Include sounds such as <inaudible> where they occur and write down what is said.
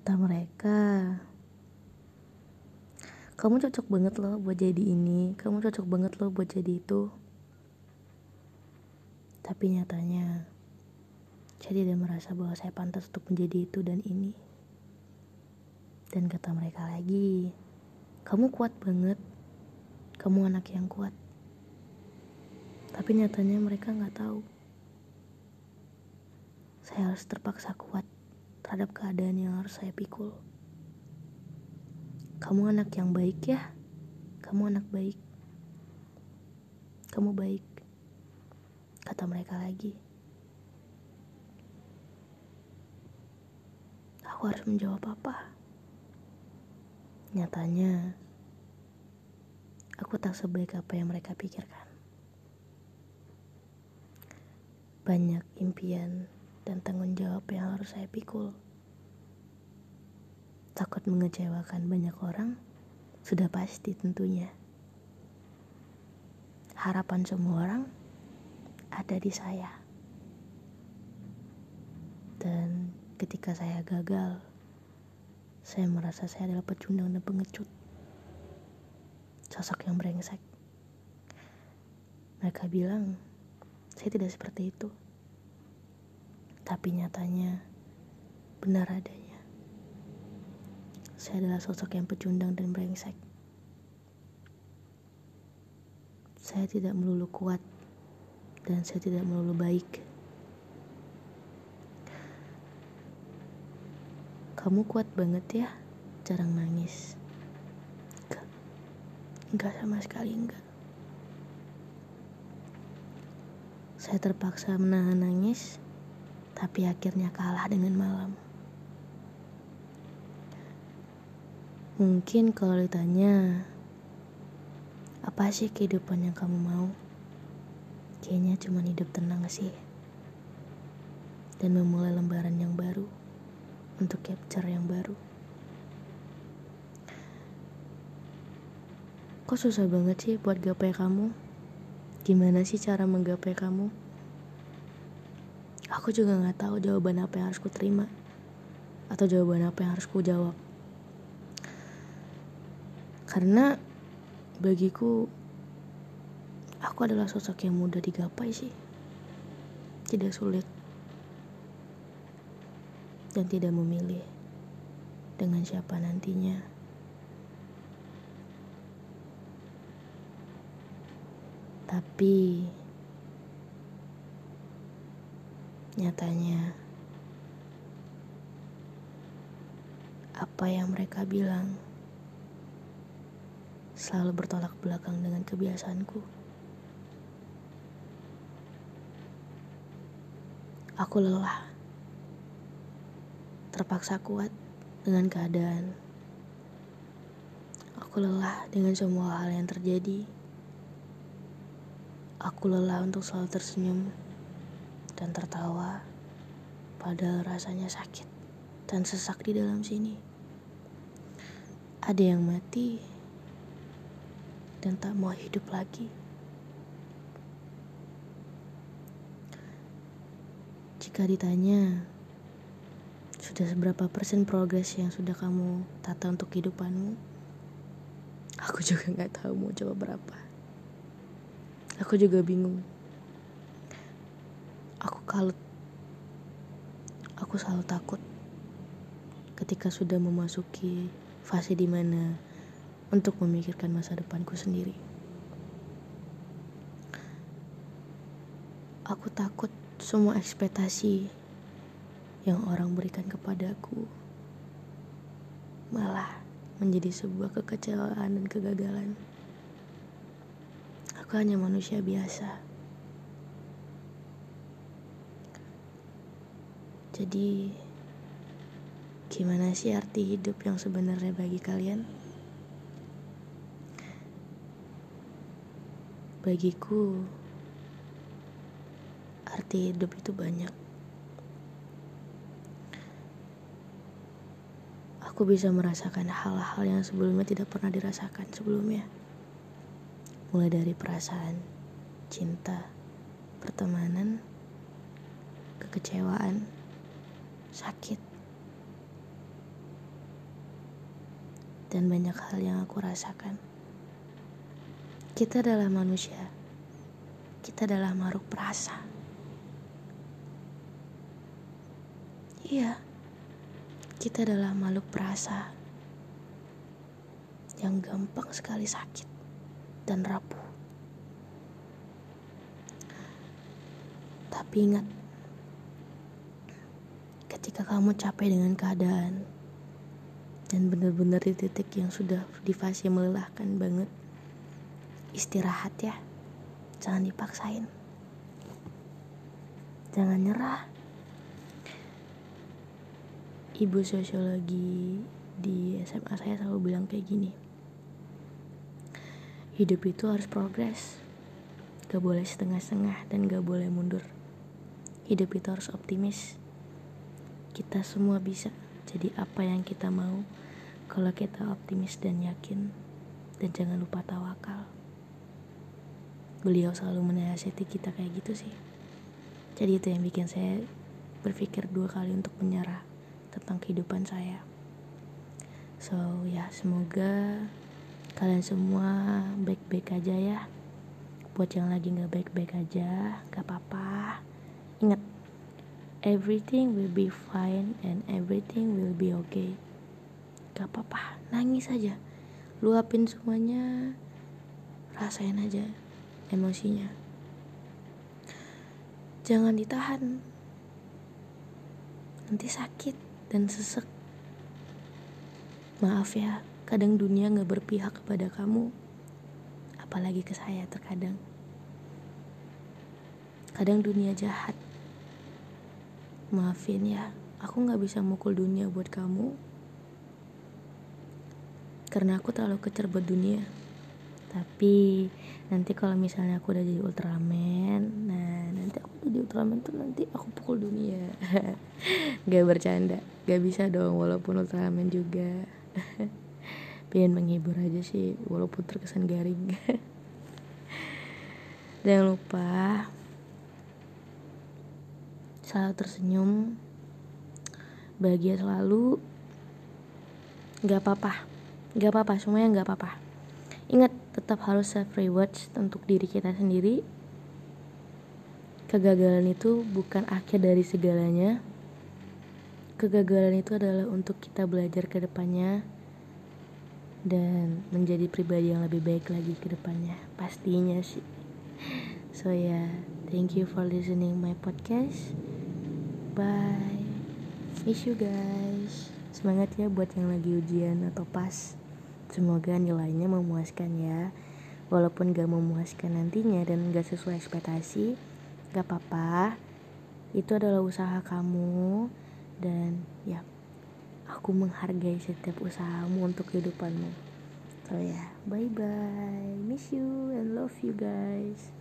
Kata mereka, kamu cocok banget loh buat jadi ini, kamu cocok banget loh buat jadi itu. Tapi nyatanya, saya tidak merasa bahwa saya pantas untuk menjadi itu dan ini. Dan kata mereka lagi, kamu kuat banget, kamu anak yang kuat. Tapi nyatanya mereka nggak tahu. Saya harus terpaksa kuat terhadap keadaan yang harus saya pikul. Kamu anak yang baik ya, kamu anak baik. Kamu baik, kata mereka lagi. Aku harus menjawab apa? Nyatanya, aku tak sebaik apa yang mereka pikirkan. Banyak impian dan tanggung jawab yang harus saya pikul. Takut mengecewakan banyak orang, sudah pasti tentunya. Harapan semua orang ada di saya. Dan ketika saya gagal, saya merasa saya adalah pecundang dan pengecut. Sosok yang brengsek. Mereka bilang, saya tidak seperti itu. Tapi nyatanya, benar adanya. Saya adalah sosok yang pecundang dan brengsek. Saya tidak melulu kuat dan saya tidak melulu baik. Kamu kuat banget ya, jarang nangis. Enggak, sama sekali enggak. Saya terpaksa menahan nangis, tapi akhirnya kalah dengan malam. Mungkin kalau ditanya, apa sih kehidupan yang kamu mau? Kayaknya cuma hidup tenang sih. Dan memulai lembaran yang baru untuk capture yang baru. Kok susah banget sih buat gapai kamu? Gimana sih cara menggapai kamu? Aku juga gak tahu jawaban apa yang harus ku terima atau jawaban apa yang harus ku jawab. Karena bagiku aku adalah sosok yang mudah digapai sih. Tidak sulit. Dan tidak memilih dengan siapa nantinya. Tapi nyatanya apa yang mereka bilang selalu bertolak belakang dengan kebiasaanku. Aku lelah, terpaksa kuat dengan keadaan. Aku lelah dengan semua hal yang terjadi. Aku lelah untuk selalu tersenyum dan tertawa, padahal rasanya sakit dan sesak di dalam sini. Ada yang mati dan tak mau hidup lagi. Jika ditanya, sudah seberapa persen progres yang sudah kamu tata untuk kehidupanmu? Aku juga nggak tahu mau coba berapa. Aku juga bingung. Kalut. Aku selalu takut ketika sudah memasuki fase di mana untuk memikirkan masa depanku sendiri. Aku takut semua ekspektasi yang orang berikan kepadaku malah menjadi sebuah kekecewaan dan kegagalan. Aku hanya manusia biasa. Jadi, gimana sih arti hidup yang sebenarnya bagi kalian? Bagiku, arti hidup itu banyak. Aku bisa merasakan hal-hal yang sebelumnya tidak pernah dirasakan sebelumnya. Mulai dari perasaan, cinta, pertemanan, kekecewaan, sakit, dan banyak hal yang aku rasakan. Kita adalah manusia. Kita adalah makhluk perasa. Iya, kita adalah makhluk perasa yang gampang sekali sakit dan rapuh. Tapi ingat, ketika kamu capek dengan keadaan dan benar-benar di titik yang sudah di fase melelahkan banget, istirahat ya, jangan dipaksain. Jangan nyerah. Ibu sosiologi di SMA saya selalu bilang kayak gini. Hidup itu harus progres. Gak boleh setengah-setengah dan gak boleh mundur. Hidup itu harus optimis. Kita semua bisa jadi apa yang kita mau kalau kita optimis dan yakin. Dan jangan lupa tawakal. Beliau selalu menasihati kita kayak gitu sih. Jadi itu yang bikin saya berpikir dua kali untuk menyerah tentang kehidupan saya. So ya semoga kalian semua baik-baik aja ya. Buat yang lagi nggak baik-baik aja, gak apa-apa. Ingat, everything will be fine and everything will be okay. Gak apa-apa, nangis aja. Luapin semuanya, rasain aja emosinya. Jangan ditahan. Nanti sakit dan sesek. Maaf ya, kadang dunia gak berpihak kepada kamu. Apalagi ke saya terkadang. Kadang dunia jahat. Maafin ya, aku gak bisa mukul dunia buat kamu. Karena aku terlalu kecer buat dunia. Tapi nanti kalau misalnya aku udah jadi Ultraman, nah nanti aku jadi Ultraman tuh nanti aku pukul dunia. <laughs> gak bercanda, gak bisa dong walaupun Ultraman juga. <laughs> Pengen menghibur aja sih walaupun terkesan garing. <laughs> Jangan lupa selalu tersenyum, bahagia selalu. Gak apa-apa, gak apa-apa, semuanya gak apa-apa. Ingat, tetap harus self reward untuk diri kita sendiri. Kegagalan itu bukan akhir dari segalanya. Kegagalan itu adalah untuk kita belajar ke depannya dan menjadi pribadi yang lebih baik lagi ke depannya. Pastinya sih. So ya, yeah, thank you for listening my podcast. Bye. Miss you guys. Semangat ya buat yang lagi ujian atau pas. Semoga nilainya memuaskan ya. Walaupun gak memuaskan nantinya dan gak sesuai ekspektasi, gak apa-apa. Itu adalah usaha kamu dan ya aku menghargai setiap usahamu untuk kehidupanmu. So ya, yeah, bye bye. Miss you and love you guys.